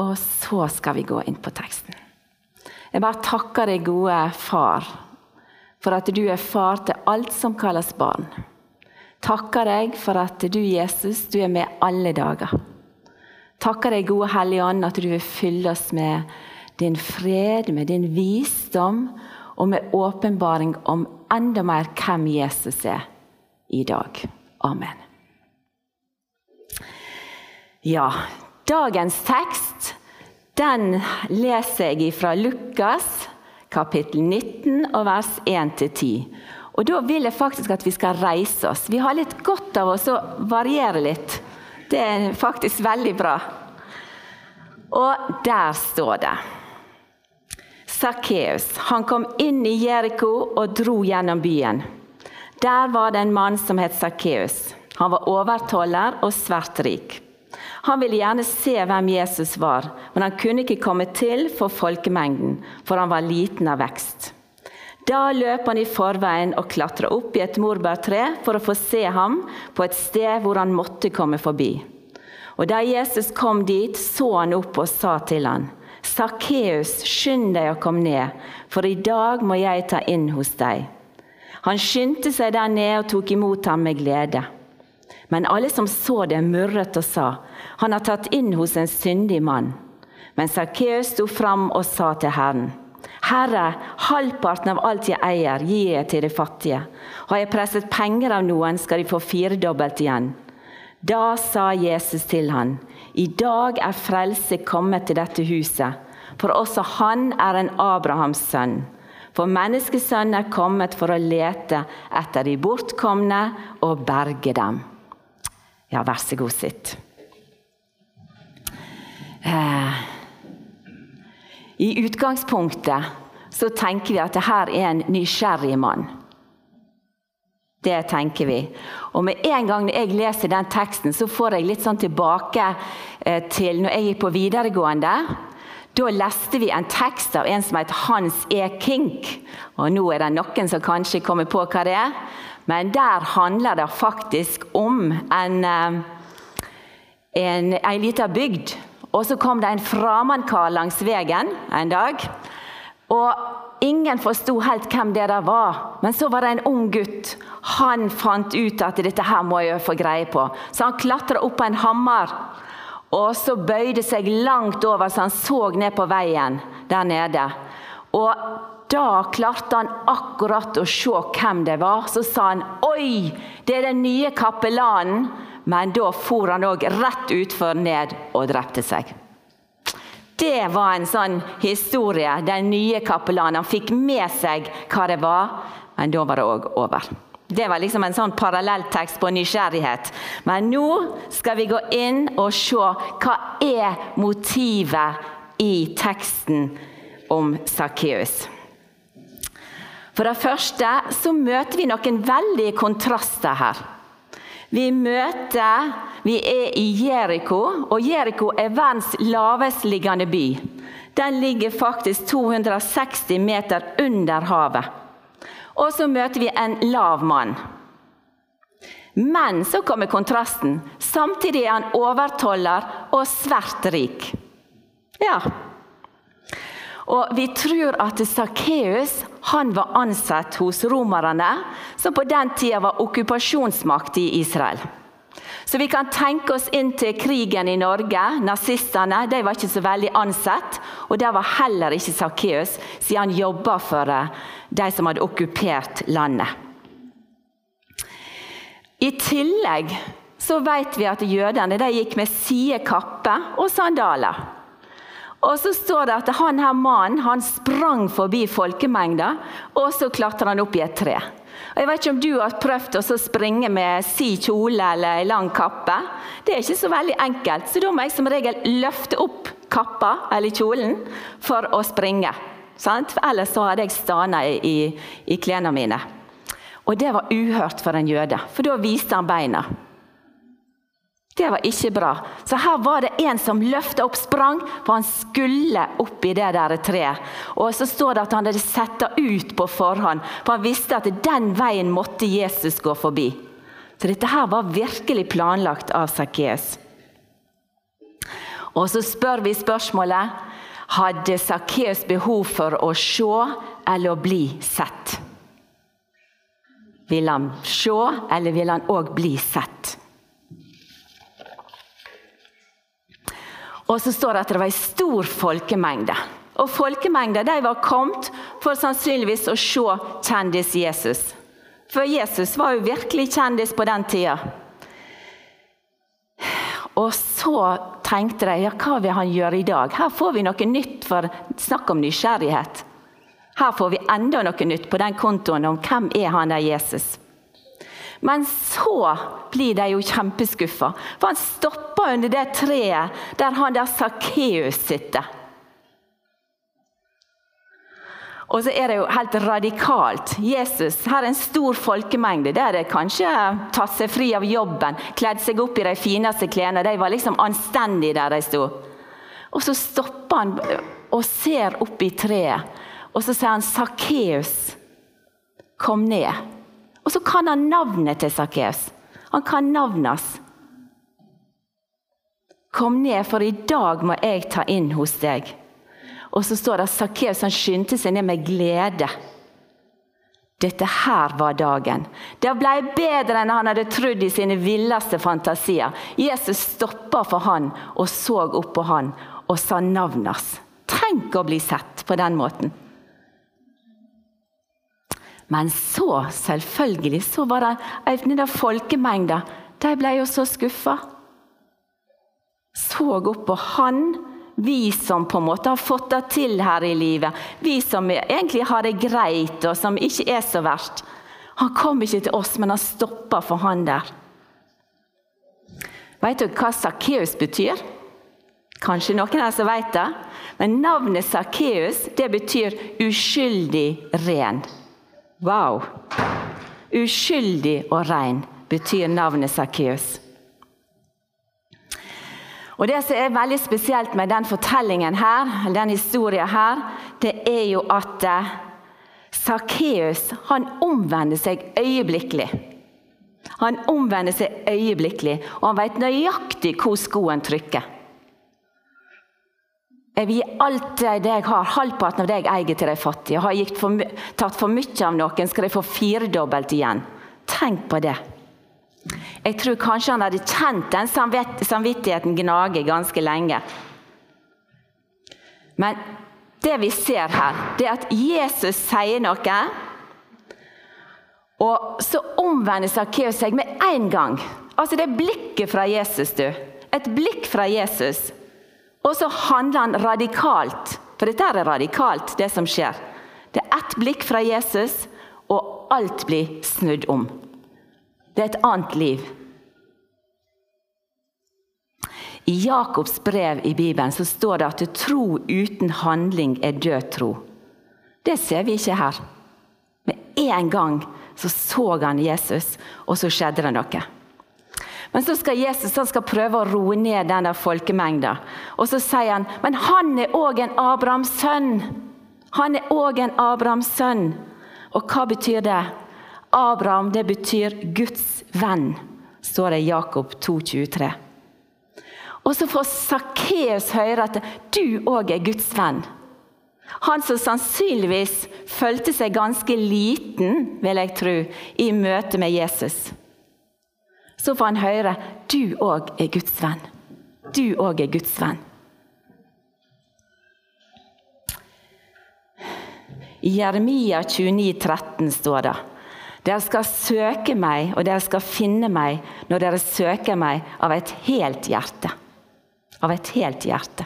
og så skal vi gå inn på teksten. Jeg bare takker deg, gode far, for at du er far til alt som kalles barn. Takker deg for at du, Jesus, du er med alle dager. Takker deg, gode Hellige Ånd, at du vil fylle oss med din fred, med din visdom og med åpenbaring om enda mer hvem Jesus er i dag. Amen. Ja, dagens tekst den leser jeg fra Lukas kapittel 19 og vers 1-10. Og Da vil jeg faktisk at vi skal reise oss. Vi har litt godt av oss å variere litt. Det er faktisk veldig bra. Og der står det Sakkeus han kom inn i Jeriko og dro gjennom byen. Der var det en mann som het Sakkeus. Han var overtoller og svært rik. Han ville gjerne se hvem Jesus var, men han kunne ikke komme til for folkemengden, for han var liten av vekst. Da løp han i forveien og klatra opp i et morbærtre for å få se ham på et sted hvor han måtte komme forbi. Og Da Jesus kom dit, så han opp og sa til han, Sakkeus, skynd deg å komme ned, for i dag må jeg ta inn hos deg. Han skyndte seg der ned og tok imot ham med glede. Men alle som så det, murret og sa, han har tatt inn hos en syndig mann. Men Sakkeus sto fram og sa til Herren, Herre, halvparten av alt jeg eier, gir jeg til de fattige. Har jeg presset penger av noen, skal de få firedobbelt igjen. Da sa Jesus til han, I dag er frelse kommet til dette huset, for også han er en Abrahams sønn. For menneskesønnen er kommet for å lete etter de bortkomne og berge dem. Ja, vær så god, sitt. Eh, I utgangspunktet så tenker vi at det her er en nysgjerrig mann. Det tenker vi. Og med en gang jeg leser den teksten, så får jeg litt sånn tilbake eh, til når jeg gikk på videregående. Da leste vi en tekst av en som het Hans E. Kink. Og nå er det noen som kanskje kommer på hva det er. Men der handler det faktisk om en, eh, en, en liten bygd. Og så kom det en framandkar langs veien en dag. Og Ingen forsto helt hvem det der var, men så var det en ung gutt. Han fant ut at dette her må jeg få greie på, så han klatra opp på en hammer. Og så bøyde seg langt over, så han så ned på veien der nede. Og da klarte han akkurat å se hvem det var. Så sa han 'oi, det er den nye kapellanen'. Men da for han òg rett utfor ned og drepte seg. Det var en sånn historie. Den nye kapellanen han fikk med seg hva det var, men da var det òg over. Det var liksom en sånn parallelltekst på nysgjerrighet. Men nå skal vi gå inn og se hva er motivet i teksten om Sakkeus. For det første så møter vi noen veldige kontraster her. Vi møter Vi er i Jeriko, og Jeriko er verdens lavestliggende by. Den ligger faktisk 260 meter under havet. Og så møter vi en lav mann. Men så kommer kontrasten. Samtidig er han overtoller og svært rik. Ja. Og vi tror at Sakkeus var ansatt hos romerne, som på den tida var okkupasjonsmakt i Israel. Så vi kan tenke oss inn til krigen i Norge. Nazistene de var ikke så veldig ansett. Og der var heller ikke Sakkeus, siden han jobba for de som hadde okkupert landet. I tillegg så vet vi at jødene de gikk med side kappe og sandaler. Og så står det at han her mannen han sprang forbi folkemengda, og så klatra han opp i et tre. Og jeg vet ikke om du har prøvd å springe med si kjole eller lang kappe. Det er ikke så veldig enkelt, så da må jeg som regel løfte opp kappa eller kjolen for å springe. Sant? Ellers så hadde jeg stana i, i klærne mine. Og det var uhørt for en jøde, for da viste han beina. Det var ikke bra. Så her var det en som løfta opp, sprang, for han skulle opp i det der treet. Og så står det at han hadde sett det ut på forhånd, for han visste at den veien måtte Jesus gå forbi. Så dette her var virkelig planlagt av Sakkeus. Og så spør vi spørsmålet hadde Sakkeus behov for å se eller å bli sett. Vil han se, eller vil han òg bli sett? Og så står det at det var en stor folkemengde. Og folkemengda var kommet for sannsynligvis å se kjendis Jesus. For Jesus var jo virkelig kjendis på den tida. Og så tenkte de ja, hva vil han gjøre i dag? Her får vi noe nytt for snakk om nysgjerrighet. Her får vi enda noe nytt på den kontoen om hvem er han der Jesus. Men så blir de jo kjempeskuffa, for han stopper under det treet der han der Sakkeus sitter. Og så er det jo helt radikalt. Jesus, her er en stor folkemengde. Der er kanskje tatt seg fri av jobben, kledd seg opp i de fineste klærne. De var liksom anstendige der de sto. Og så stopper han og ser opp i treet, og så sier han 'Sakkeus, kom ned'. Og så kan han navnet til Sakkeus. Han kan navnet. Kom ned, for i dag må jeg ta inn hos deg. Og så står det at Sakkeus skyndte seg ned med glede. Dette her var dagen. Det ble bedre enn han hadde trodd i sine villeste fantasier. Jesus stoppa for han og så opp på han og sa navnet hans. Tenk å bli sett på den måten. Men så, selvfølgelig, så var det en av folkemengda. De ble jo så skuffa. Så opp på han, vi som på en måte har fått det til her i livet. Vi som egentlig har det greit, og som ikke er så verst. Han kom ikke til oss, men han stoppa for han der. Vet du hva Sakkeus betyr? Kanskje noen her som vet det? Men navnet Sakkeus betyr uskyldig ren. Wow! Uskyldig og ren betyr navnet Sakkeus. Og Det som er veldig spesielt med den fortellingen her, den historien her, det er jo at Sakkeus eh, han omvender seg øyeblikkelig. Han omvender seg øyeblikkelig, og han vet nøyaktig hvor skoen trykker. Jeg vil gi alt det jeg har, halvparten av det jeg eier, til de fattige. Har jeg for, tatt for mye av noen, skal de få firedobbelt igjen. Tenk på det. Jeg tror kanskje han hadde kjent den samvittigheten gnage ganske lenge. Men det vi ser her, det er at Jesus sier noe. Og så omvender Sakkeus seg med en gang. Altså Det er blikket fra Jesus, du. Et blikk fra Jesus. Og så handler han radikalt. For dette er radikalt, det som skjer. Det er ett blikk fra Jesus, og alt blir snudd om. Det er et annet liv. I Jakobs brev i Bibelen så står det at tro uten handling er død tro. Det ser vi ikke her. Med en gang så så han Jesus, og så skjedde det noe. Men så skal Jesus han skal prøve å roe ned den der folkemengda. Og så sier han men han er òg en Abrahams sønn. Han er òg en Abrahams sønn. Og hva betyr det? Abraham det betyr Guds venn, står det i Jakob 2,23. Og så får Sakkeus høre at du òg er Guds venn. Han som sannsynligvis følte seg ganske liten, vil jeg tro, i møte med Jesus så får han høre du òg er Guds venn. Du òg er Guds venn. I Jeremia 29, 13 står det dere skal søke meg, og dere skal finne meg når dere søker meg av et helt hjerte. Av et helt hjerte.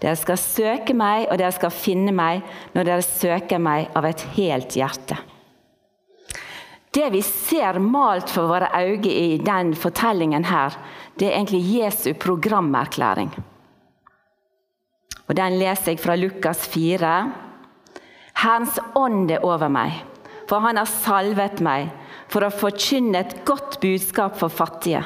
Dere skal søke meg, og dere skal finne meg når dere søker meg av et helt hjerte. Det vi ser malt for våre øyne i den fortellingen her, det er egentlig Jesu programerklæring. Og Den leser jeg fra Lukas 4. Herrens ånd er over meg, for han har salvet meg for å forkynne et godt budskap for fattige.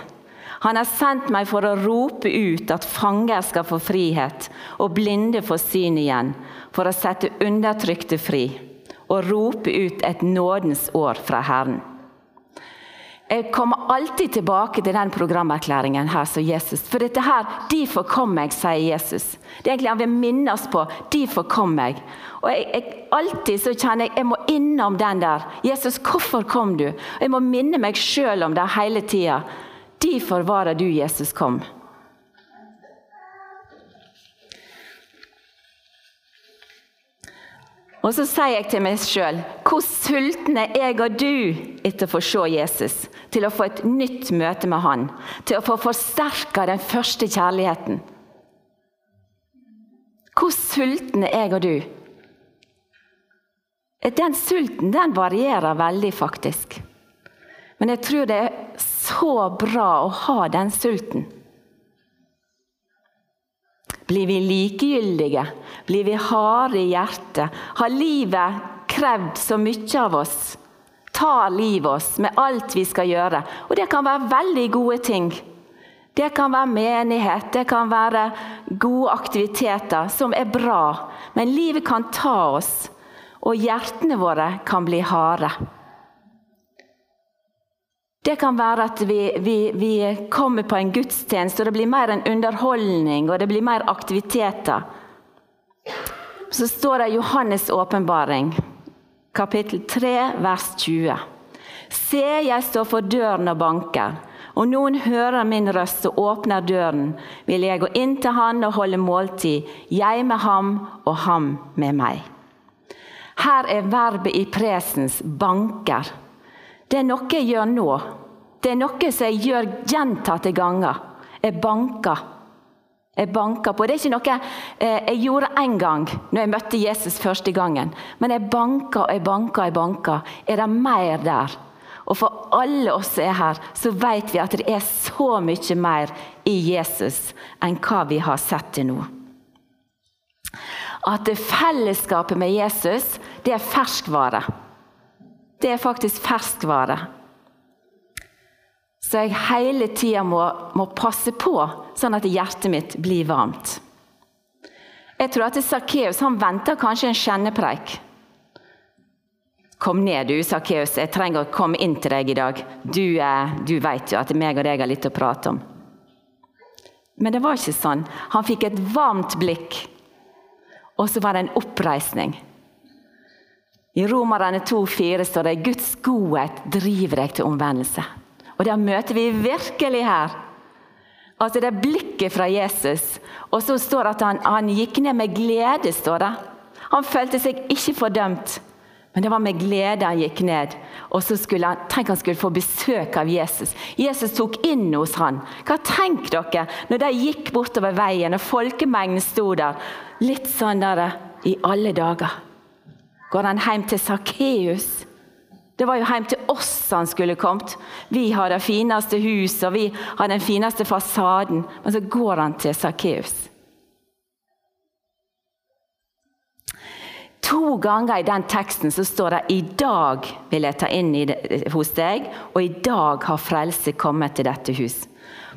Han har sendt meg for å rope ut at fanger skal få frihet, og blinde få syn igjen, for å sette undertrykte fri, og rope ut et nådens år fra Herren. Jeg kommer alltid tilbake til den programerklæringen her som Jesus. For dette her, derfor kom jeg, sier Jesus. Det er egentlig Han vil minne oss på derfor kom jeg. Og jeg, jeg, Alltid så kjenner jeg jeg må innom den der. Jesus, hvorfor kom du? Jeg må minne meg sjøl om det hele tida. Derfor var det du, Jesus, kom. Og så sier jeg til meg sjøl hvor sultne jeg og du etter å få se Jesus. Til å få et nytt møte med han. Til å få forsterka den første kjærligheten. Hvor sultne jeg og du. Den sulten den varierer veldig, faktisk. Men jeg tror det er så bra å ha den sulten. Blir vi likegyldige? Blir vi harde i hjertet? Har livet krevd så mye av oss? Tar livet oss med alt vi skal gjøre? Og det kan være veldig gode ting. Det kan være menighet, det kan være gode aktiviteter som er bra. Men livet kan ta oss, og hjertene våre kan bli harde. Det kan være at vi, vi, vi, kommer på en gudstjeneste, og det blir mer en underholdning og det blir mer aktiviteter. Så står det i Johannes' åpenbaring, kapittel 3, vers 20. Se, jeg står for døren og banker. Og noen hører min røst og åpner døren, vil jeg gå inn til han og holde måltid, jeg med ham og ham med meg. Her er verbet i presens banker. Det er noe jeg gjør nå. Det er noe som jeg gjør gjentatte ganger. Jeg banker. Jeg banker på. Det er ikke noe eh, jeg gjorde én gang når jeg møtte Jesus første gangen. Men jeg banker og jeg banker og jeg banker. Er det mer der? Og for alle oss som er her, så vet vi at det er så mye mer i Jesus enn hva vi har sett til nå. At fellesskapet med Jesus, det er ferskvare det er faktisk ferskvare. Så jeg hele tida må, må, passe på, sånn at hjertet mitt blir varmt. Jeg tror at Sakkeus venter kanskje en kjennepreik. Kom ned, du, Sakkeus. Jeg trenger å komme inn til deg i dag. Du, eh, du vet jo at meg og deg har litt å prate om. Men det var ikke sånn. Han fikk et varmt blikk, og så var det en oppreisning. I Romerne 2,4 står det Guds godhet driver deg til omvendelse. Og det møter vi virkelig her. Altså Det er blikket fra Jesus. Og så står det at han, han gikk ned med glede. står det. Han følte seg ikke fordømt, men det var med glede han gikk ned. Og så skulle han, Tenk han skulle få besøk av Jesus. Jesus tok inn hos han. Hva tenk dere når de gikk bortover veien og folkemengden sto der? Litt sånn der i alle dager går han hjem til Sakkeus. Det var jo hjem til oss han skulle kommet. Vi har det fineste huset og vi har den fineste fasaden. Men så går han til Sakkeus. To ganger i den teksten så står det 'I dag vil jeg ta inn det, hos deg', og 'i dag har frelse kommet til dette hus'.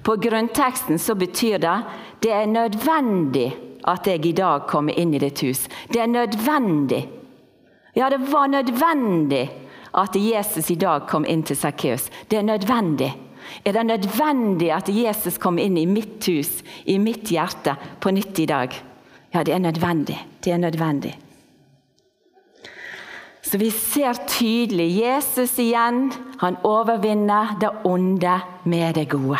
På grunnteksten så betyr det 'det er nødvendig at jeg i dag kommer inn i ditt hus'. Det er nødvendig. Ja, det var nødvendig at Jesus i dag kom inn til Sakkeus. Det er nødvendig. Er det nødvendig at Jesus kom inn i mitt hus, i mitt hjerte, på nytt i dag? Ja, det er nødvendig. Det er nødvendig. Så vi ser tydelig Jesus igjen. Han overvinner det onde med det gode.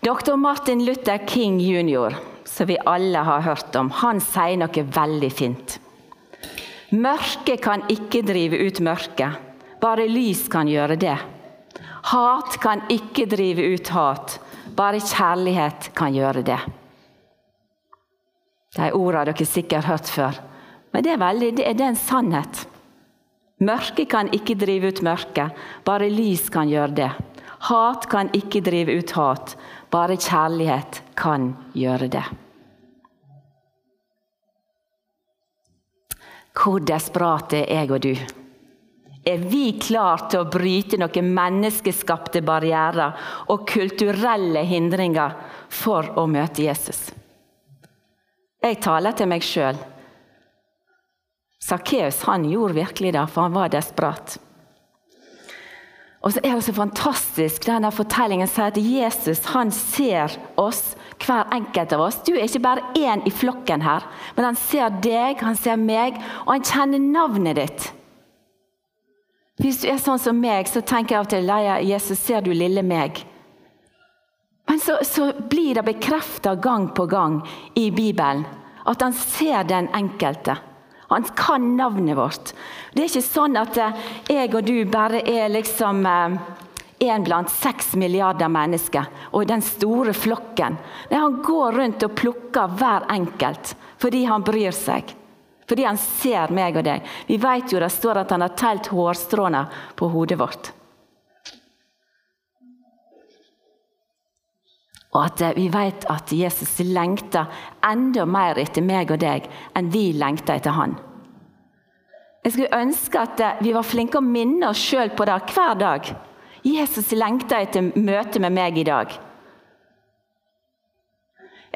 Dr. Martin Luther King jr., som vi alle har hørt om, han sier noe veldig fint. Mørket kan ikke drive ut mørket, bare lys kan gjøre det. Hat kan ikke drive ut hat, bare kjærlighet kan gjøre det. De ordene dere sikkert har hørt før, men det er, veldig, det er en sannhet. Mørket kan ikke drive ut mørket, bare lys kan gjøre det. Hat kan ikke drive ut hat, bare kjærlighet kan gjøre det. Hvor desperate er jeg og du? Er vi klare til å bryte noen menneskeskapte barrierer og kulturelle hindringer for å møte Jesus? Jeg taler til meg sjøl. Sakkeus gjorde virkelig det, for han var desperat. Og så er det så fantastisk denne fortellingen sier at Jesus han ser oss, hver enkelt av oss. Du er ikke bare én i flokken her, men han ser deg, han ser meg, og han kjenner navnet ditt. Hvis du er sånn som meg, så tenker jeg av og til Leia, Jesus, ser du lille meg? Men så, så blir det bekrefta gang på gang i Bibelen at han ser den enkelte. Han kan navnet vårt. Det er ikke sånn at eh, jeg og du bare er liksom én eh, blant seks milliarder mennesker og den store flokken. Nei, han går rundt og plukker hver enkelt fordi han bryr seg. Fordi han ser meg og deg. Vi vet jo det står at han har telt hårstråene på hodet vårt. Og at eh, vi vet at Jesus lengter enda mer etter meg og deg enn vi lengter etter han. Jeg skulle ønske at eh, vi var flinke å minne oss sjøl på det hver dag. Jesus lengter etter møte med meg i dag.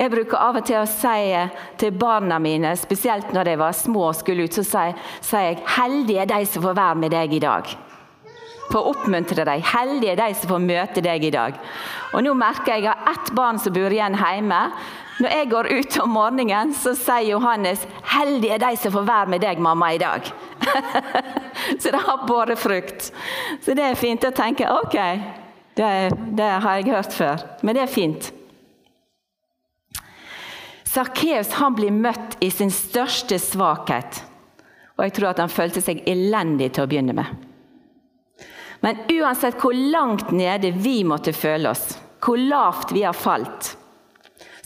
Jeg bruker av og til å si til barna mine, spesielt når de var små og skulle ut, så sier jeg 'Heldige er de som får være med deg i dag' for å oppmuntre deg. Heldige er de som får møte deg i dag. Og Nå merker jeg at ett barn som bor igjen hjemme. Når jeg går ut om morgenen, så sier Johannes 'Heldige er de som får være med deg, mamma, i dag'. så det har båret frukt. Så det er fint å tenke ok, det, det har jeg hørt før. Men det er fint. Sakkeus blir møtt i sin største svakhet. Og jeg tror at han følte seg elendig til å begynne med. Men uansett hvor langt nede vi måtte føle oss, hvor lavt vi har falt,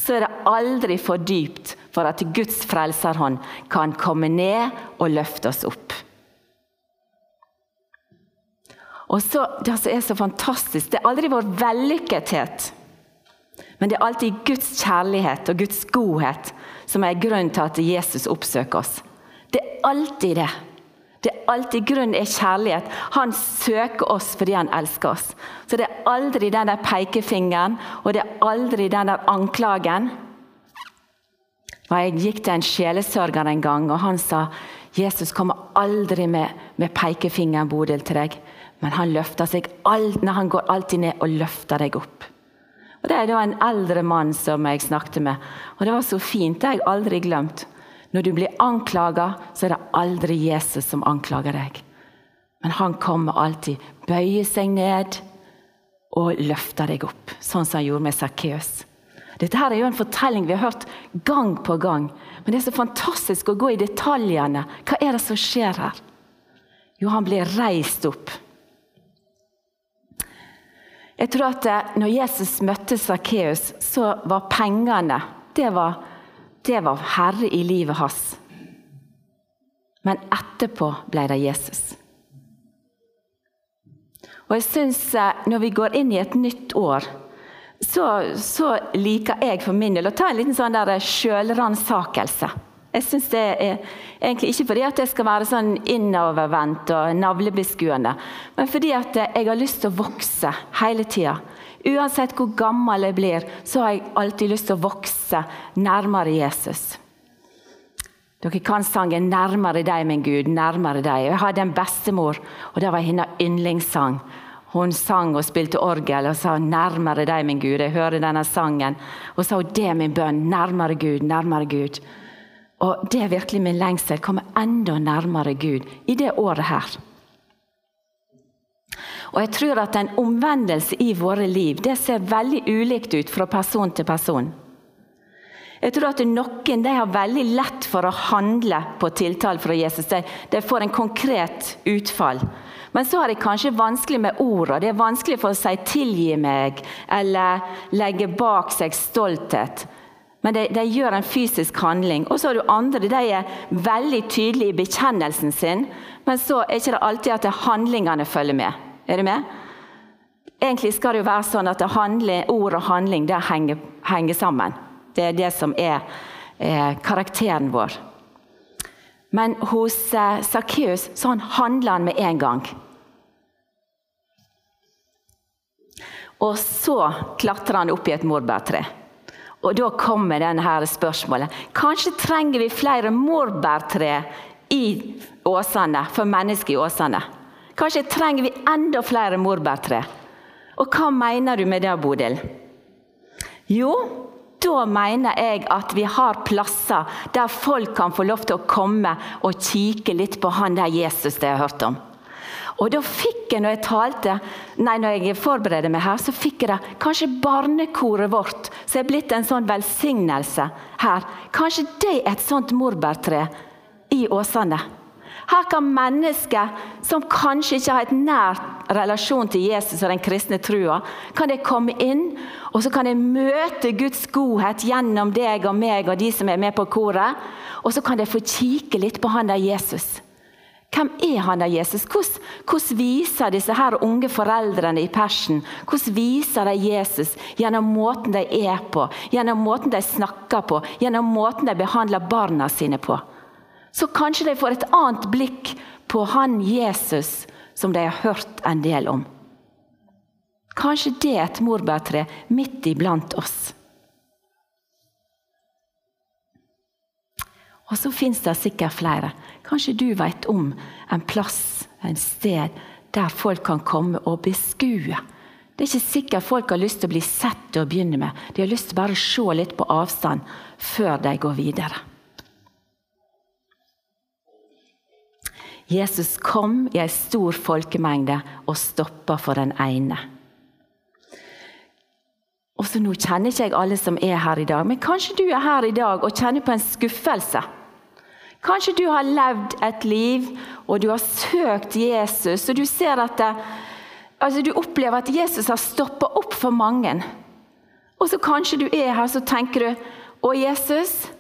så er det aldri for dypt for at Guds frelserhånd kan komme ned og løfte oss opp. Og så, Det som er så fantastisk, det er aldri vår vellykkethet, men det er alltid Guds kjærlighet og Guds godhet som er grunnen til at Jesus oppsøker oss. Det er alltid det. Det er alltid grunn er kjærlighet. Han søker oss fordi han elsker oss. Så det er aldri den der pekefingeren, og det er aldri den der anklagen. Jeg gikk til en sjelesørger en gang, og han sa Jesus kommer aldri med, med pekefingeren Bodil, til deg, men han, løfter seg alt, når han går alltid ned og løfter deg opp. Og Det er da en eldre mann som jeg snakket med, og det var så fint. Det har jeg aldri glemt. Når du blir anklaga, så er det aldri Jesus som anklager deg. Men han kommer alltid, bøyer seg ned og løfter deg opp. Sånn som han gjorde med Sakkeus. Dette her er jo en fortelling vi har hørt gang på gang. Men det er så fantastisk å gå i detaljene. Hva er det som skjer her? Jo, han blir reist opp. Jeg tror at eh, når Jesus møtte Sakkeus, så var pengene det var det var herre i livet hans. Men etterpå ble det Jesus. Og jeg synes eh, Når vi går inn i et nytt år, så, så liker jeg for min del å ta en liten sånn der sjølransakelse. Jeg synes det er egentlig Ikke fordi at jeg skal være sånn innovervendt og navlebeskuende, men fordi at jeg har lyst til å vokse hele tida. Uansett hvor gammel jeg blir, så har jeg alltid lyst til å vokse nærmere Jesus. Dere kan sangen 'Nærmere deg, min Gud'. nærmere deg. Jeg hadde en bestemor, og det var hennes yndlingssang. Hun sang og spilte orgel og sa 'Nærmere deg, min Gud'. Jeg hører denne sangen. Og sa 'Det er min bønn'. Nærmere Gud, nærmere Gud. Og det er virkelig min lengsel. Komme enda nærmere Gud i det året her. Og jeg tror at En omvendelse i våre liv det ser veldig ulikt ut fra person til person. Jeg tror at Noen har veldig lett for å handle på tiltale fra Jesus. De, de får en konkret utfall. Men så har de kanskje vanskelig med ordene. Det er vanskelig for å si 'tilgi meg' eller legge bak seg stolthet. Men de, de, gjør en fysisk handling. Og så har du andre de er veldig tydelige i bekjennelsen sin, men så er det ikke alltid at handlingene følger med. Er du med? Egentlig skal det jo være sånn at handler, ord og handling det henger, henger, sammen. Det er det som er, eh, karakteren vår. Men hos eh, Sakkeus så han handler han med en gang. Og så klatrer han opp i et morbærtre. Og da kommer denne spørsmålet. Kanskje trenger vi flere morbærtre i Åsane, for mennesker i Åsane. Kanskje trenger vi enda flere morbærtre. Og hva mener du med det, Bodil? Jo, da mener jeg at vi har plasser der folk kan få lov til å komme og kikke litt på han der Jesus de har hørt om. Og da fikk jeg, når jeg talte, nei, når jeg forberedte meg her, så fikk jeg det Kanskje barnekoret vårt, som er blitt en sånn velsignelse her, kanskje det er et sånt morbærtre i Åsane. Her kan mennesker som kanskje ikke har et nært relasjon til Jesus og den kristne trua, kan de komme inn, og så kan de møte Guds godhet gjennom deg og meg og de som er med på koret. Og så kan de få kikke litt på han der Jesus. Hvem er han der Jesus? Hvordan, hvordan, viser disse her unge foreldrene i Persen hvordan viser de Jesus gjennom måten de er på, gjennom måten de snakker på, gjennom måten de behandler barna sine på? Så kanskje de får et annet blikk på han Jesus som de har hørt en del om. Kanskje det er et morbærtre midt iblant oss. Og så fins det sikkert flere. Kanskje du vet om en plass, en sted, der folk kan komme og beskue. Det er ikke sikkert folk har lyst til å bli sett til å begynne med. De har lyst til bare å se litt på avstand før de går videre. Jesus kom i en stor folkemengde og stoppa for den ene. Og så Nå kjenner ikke jeg alle som er her i dag, men kanskje du er her i dag og kjenner på en skuffelse. Kanskje du har levd et liv og du har søkt Jesus, og du ser at det, altså du opplever at Jesus har stoppa opp for mange. Og så kanskje du er her så tenker du Å, Jesus,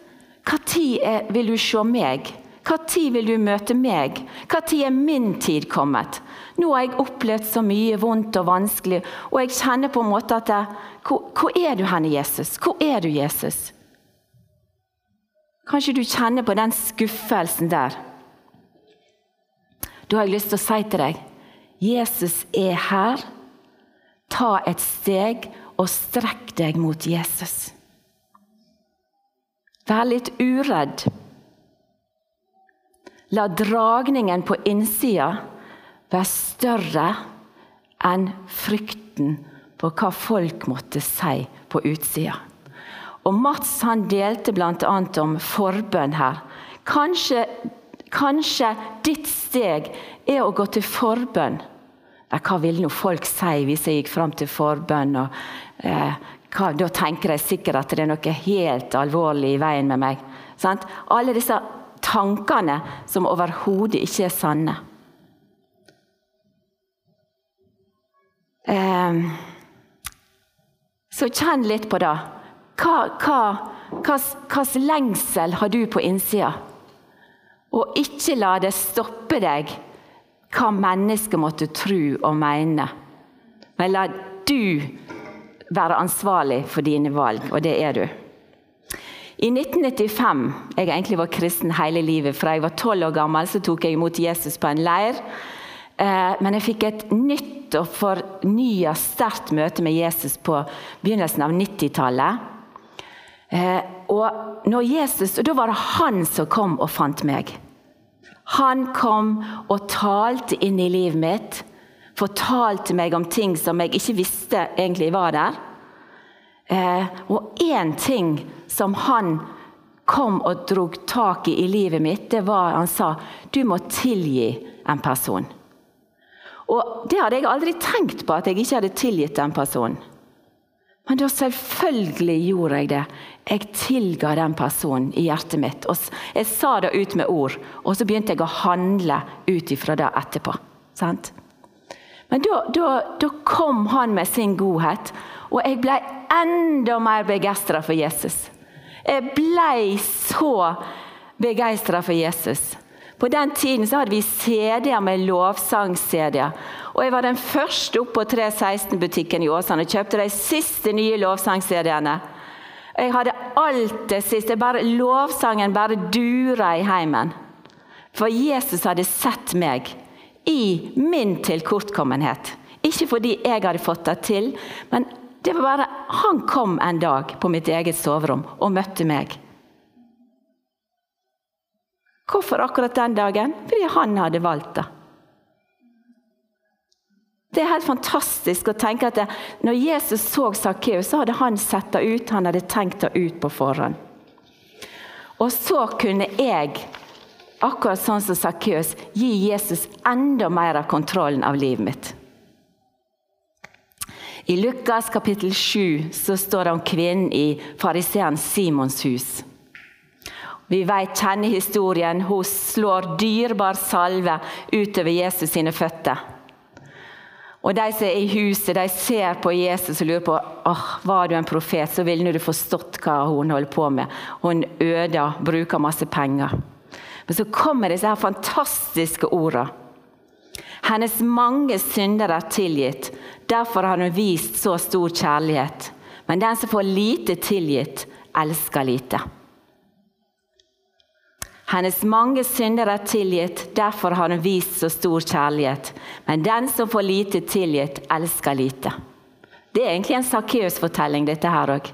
når vil du se meg? Når vil du møte meg? Når er min tid kommet? Nå har jeg opplevd så mye vondt og vanskelig, og jeg kjenner på en måte at jeg, hvor, hvor er du henne, Jesus? Hvor er du, Jesus? Kanskje du kjenner på den skuffelsen der. Da har jeg lyst til å si til deg Jesus er her. Ta et steg og strekk deg mot Jesus. Vær litt uredd. La dragningen på innsida være større enn frykten på hva folk måtte si på utsida. Og Mats han delte bl.a. om forbønn her. Kanskje, kanskje ditt steg er å gå til forbønn. Hva ville nå folk si hvis jeg gikk fram til forbønn? Og, eh, hva, da tenker de sikkert at det er noe helt alvorlig i veien med meg. Sant? Alle disse tankene som overhodet ikke er sanne. Eh, så kjenn litt på det. Hva, slags lengsel har du på innsida? Og ikke la det stoppe deg hva mennesket måtte tro og mene. Men la du være ansvarlig for dine valg, og det er du. I 1995 Jeg egentlig var kristen hele livet. Fra jeg var tolv år gammel, så tok jeg imot Jesus på en leir. Eh, men jeg fikk et nytt og fornya sterkt møte med Jesus på begynnelsen av 90-tallet. Eh, og når Jesus, og Da var det han som kom og fant meg. Han kom og talte inn i livet mitt. Fortalte meg om ting som jeg ikke visste egentlig var der. Eh, og én ting som han kom og drog tak i i livet mitt, det var han sa du må tilgi en person. Og Det hadde jeg aldri tenkt på, at jeg ikke hadde tilgitt den personen. Men da selvfølgelig gjorde jeg det. Jeg tilga den personen i hjertet mitt. Og jeg sa det ut med ord, og så begynte jeg å handle ut ifra det etterpå. Sant? Men da, da, da, kom han med sin godhet, og jeg ble enda mer begeistra for Jesus. Jeg ble så begeistra for Jesus. På den tiden så hadde vi CD-er med lovsang-CD-er. Og Jeg var den første opp på 316-butikken i Åsane og kjøpte de siste nye lovsang-CD-ene. Jeg hadde alt det siste. bare Lovsangen bare dura i heimen. For Jesus hadde sett meg i min tilkortkommenhet. Ikke fordi jeg hadde fått det til, men det var bare han kom en dag på mitt eget soverom og møtte meg. Hvorfor akkurat den dagen? Fordi han hadde valgt det. Det er helt fantastisk å tenke at det, når Jesus så Sakkeus, så hadde han sett det ut, han hadde tenkt det ut på forhånd. Og så kunne jeg, akkurat sånn som Sakkeus, gi Jesus enda mer av kontrollen av livet mitt. I Lukas kapittel 7 så står det om kvinnen i fariseeren Simons hus. Vi vet, kjenner historien. Hun slår dyrebar salve utover Jesus sine føtter. Og de som er i huset, de ser på Jesus og lurer på oh, var du en profet, så ville du forstått hva hun holder på med. Hun øder, bruker masse penger. Men så kommer disse her fantastiske ordene. Hennes mange synder er tilgitt. Derfor har hun vist så stor kjærlighet. Men den som får lite tilgitt, elsker lite. Hennes mange synder er tilgitt, derfor har hun vist så stor kjærlighet. Men den som får lite tilgitt, elsker lite. Det er egentlig en Sakkeus-fortelling, dette her òg.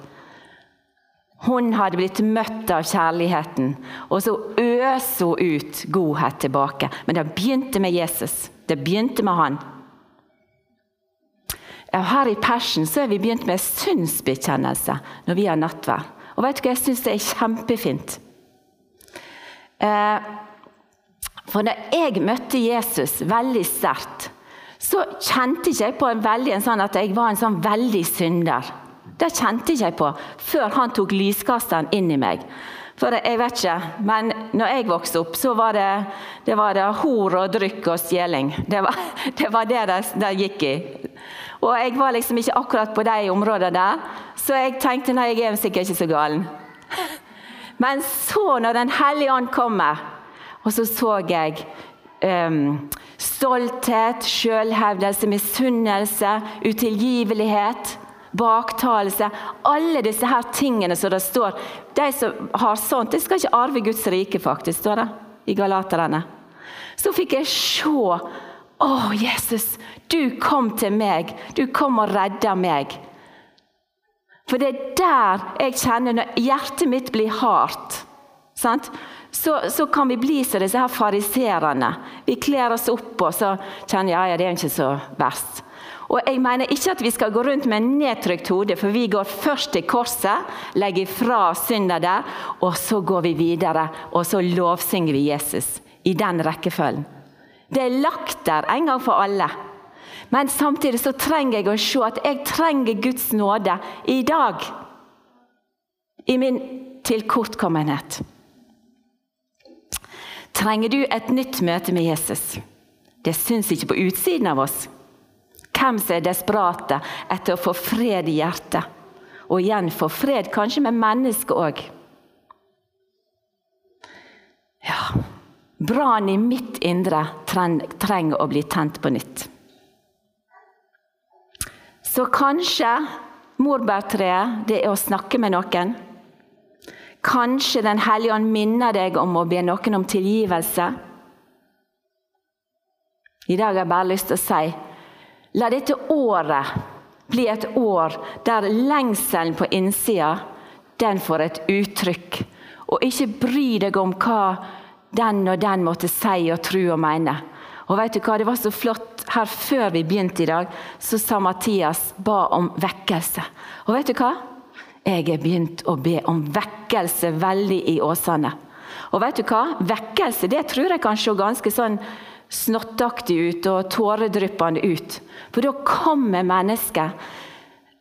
Hun hadde blitt møtt av kjærligheten, og så øser hun ut godhet tilbake. Men det begynte med Jesus. Det begynte med han. Her i Persen så er vi begynt med synsbekjennelse når vi har nattverd. Og vet du hva, jeg syns det er kjempefint. Eh, for da jeg møtte Jesus veldig sterkt, så kjente ikke jeg på en veldig, en sånn at jeg var en sånn veldig synder. Det kjente ikke jeg på før han tok lyskasteren inn i meg. For jeg vet ikke, men når jeg vokste opp, så var det, det, var det hor og drykk og stjeling. Det var det var det, det, gikk i. Og jeg var liksom ikke akkurat på de områdene der, så jeg tenkte nei, jeg er sikkert ikke så galen. Men så, når Den hellige ånd kommer, og så så jeg um, stolthet, selvhevdelse, misunnelse, utilgivelighet baktalelse. Alle disse her tingene som det står De som har sånt, de skal ikke arve Guds rike, faktisk, står det i Galaterne. Så fikk jeg se Å, Jesus, du kom til meg. Du kom og redda meg. For det er der jeg kjenner Når hjertet mitt blir hardt, sant? Så, så, kan vi bli som disse her fariserene. Vi kler oss opp, og så kjenner ja, ja, det er ikke så verst. Og jeg mener ikke at vi skal gå rundt med nedtrykt hode, for vi går først til korset, legger fra synda der, og så går vi videre, og så lovsynger vi Jesus. I den rekkefølgen. Det er lagt der en gang for alle. Men samtidig så trenger jeg å se at jeg trenger Guds nåde i dag. I min tilkortkommenhet. Trenger du et nytt møte med Jesus? Det syns ikke på utsiden av oss. Hvem som er desperate etter å få fred i hjertet. Og igjen få fred kanskje med mennesket òg. Ja Brannen i mitt indre trenger å bli tent på nytt. Så kanskje morbærtreet det er å snakke med noen. Kanskje Den hellige ånd minner deg om å be noen om tilgivelse. I dag har jeg bare lyst til å si La dette året bli et år der lengselen på innsida den får et uttrykk. Og ikke bry deg om hva den og den måtte si og tro og mene. Og vet du hva, Det var så flott her før vi begynte i dag, så sa Mathias ba om vekkelse. Og vet du hva? Jeg er begynt å be om vekkelse veldig i Åsane. Og vet du hva? Vekkelse det tror jeg kan se ganske sånn snottaktig ut og tåredryppende ut. For da kommer mennesket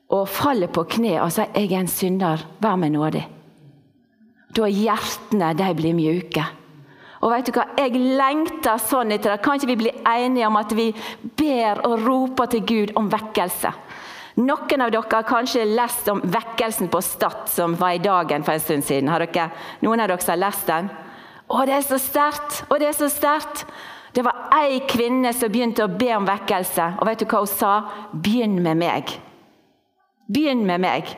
og faller på kne og sier 'Jeg er en synder, vær meg nådig'. Da hjertene de blir mjuke. Og vet du hva? Jeg lengter sånn etter det. Kan ikke vi bli enige om at vi ber og roper til Gud om vekkelse? Noen av dere har kanskje lest om vekkelsen på Stad, som var i dagen for en stund siden. Har dere, noen av dere har lest den? Å, det er så sterkt! Å, det er så sterkt! Det var ei kvinne som begynte å be om vekkelse. Og vet du hva hun sa? Begynn med meg. Begynn med meg.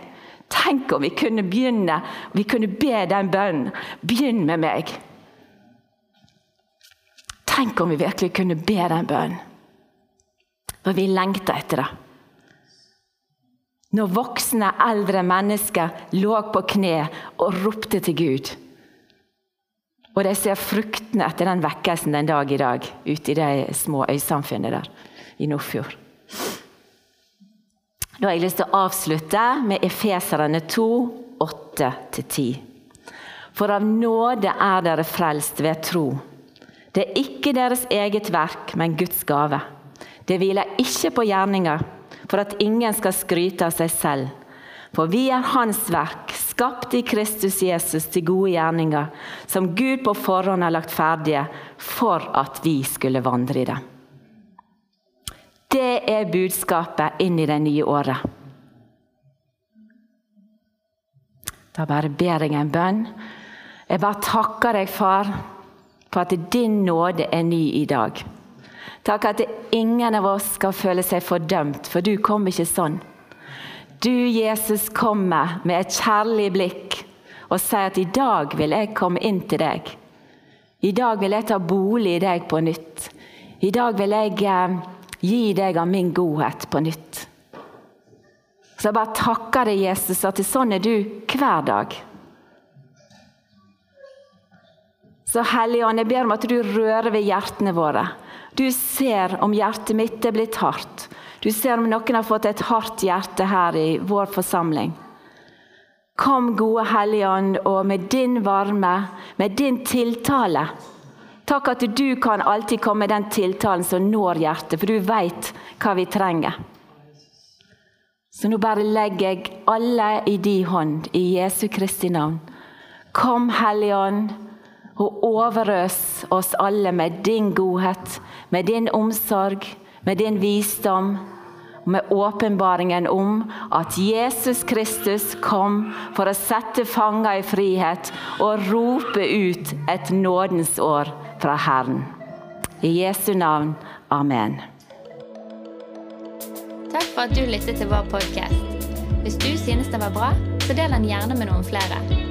Tenk om vi kunne begynne, vi kunne be den bønnen. Begynn med meg. Tenk om vi virkelig kunne be den bønnen. For vi lengter etter det. Når voksne, eldre mennesker lå på kne og ropte til Gud. Og de ser fruktene etter den vekkelsen den dag i dag ute i de små øysamfunnene der i Nordfjord. Da har jeg lyst til å avslutte med Efeserane 2, 8-10. For av nåde er dere frelst ved tro. Det er ikke deres eget verk, men Guds gave. Det hviler ikke på gjerninger, for at ingen skal skryte av seg selv. For vi er Hans verk, skapt i Kristus Jesus til gode gjerninger, som Gud på forhånd har lagt ferdige for at vi skulle vandre i dem. Det er budskapet inn i det nye året. Da bare ber jeg en bønn. Jeg bare takker deg, far, for at din nåde er ny i dag. Takk at ingen av oss skal føle seg fordømt, for du kom ikke sånn. Du, Jesus, kommer med et kjærlig blikk og sier at i dag vil jeg komme inn til deg. I dag vil jeg ta bolig i deg på nytt. I dag vil jeg eh, gi deg av min godhet på nytt. Så jeg bare takker deg, Jesus, at sånn er du hver dag. Så Hellige jeg ber om at du rører ved hjertene våre. Du ser om hjertet mitt er blitt hardt. Du ser om noen har fått et hardt hjerte her i vår forsamling. Kom, gode Hellige Ånd, og med din varme, med din tiltale Takk at du kan alltid komme med den tiltalen som når hjertet, for du veit hva vi trenger. Så nå bare legger jeg alle i din hånd, i Jesu Kristi navn. Kom, Hellige Ånd og overøs oss alle med din godhet, med din omsorg, med din visdom med åpenbaringen om at Jesus Kristus kom for å sette fanger i frihet og rope ut et nådens år fra Herren. I Jesu navn. Amen. Takk for at du lyttet til vår podkast. Hvis du synes det var bra, så del den gjerne med noen flere.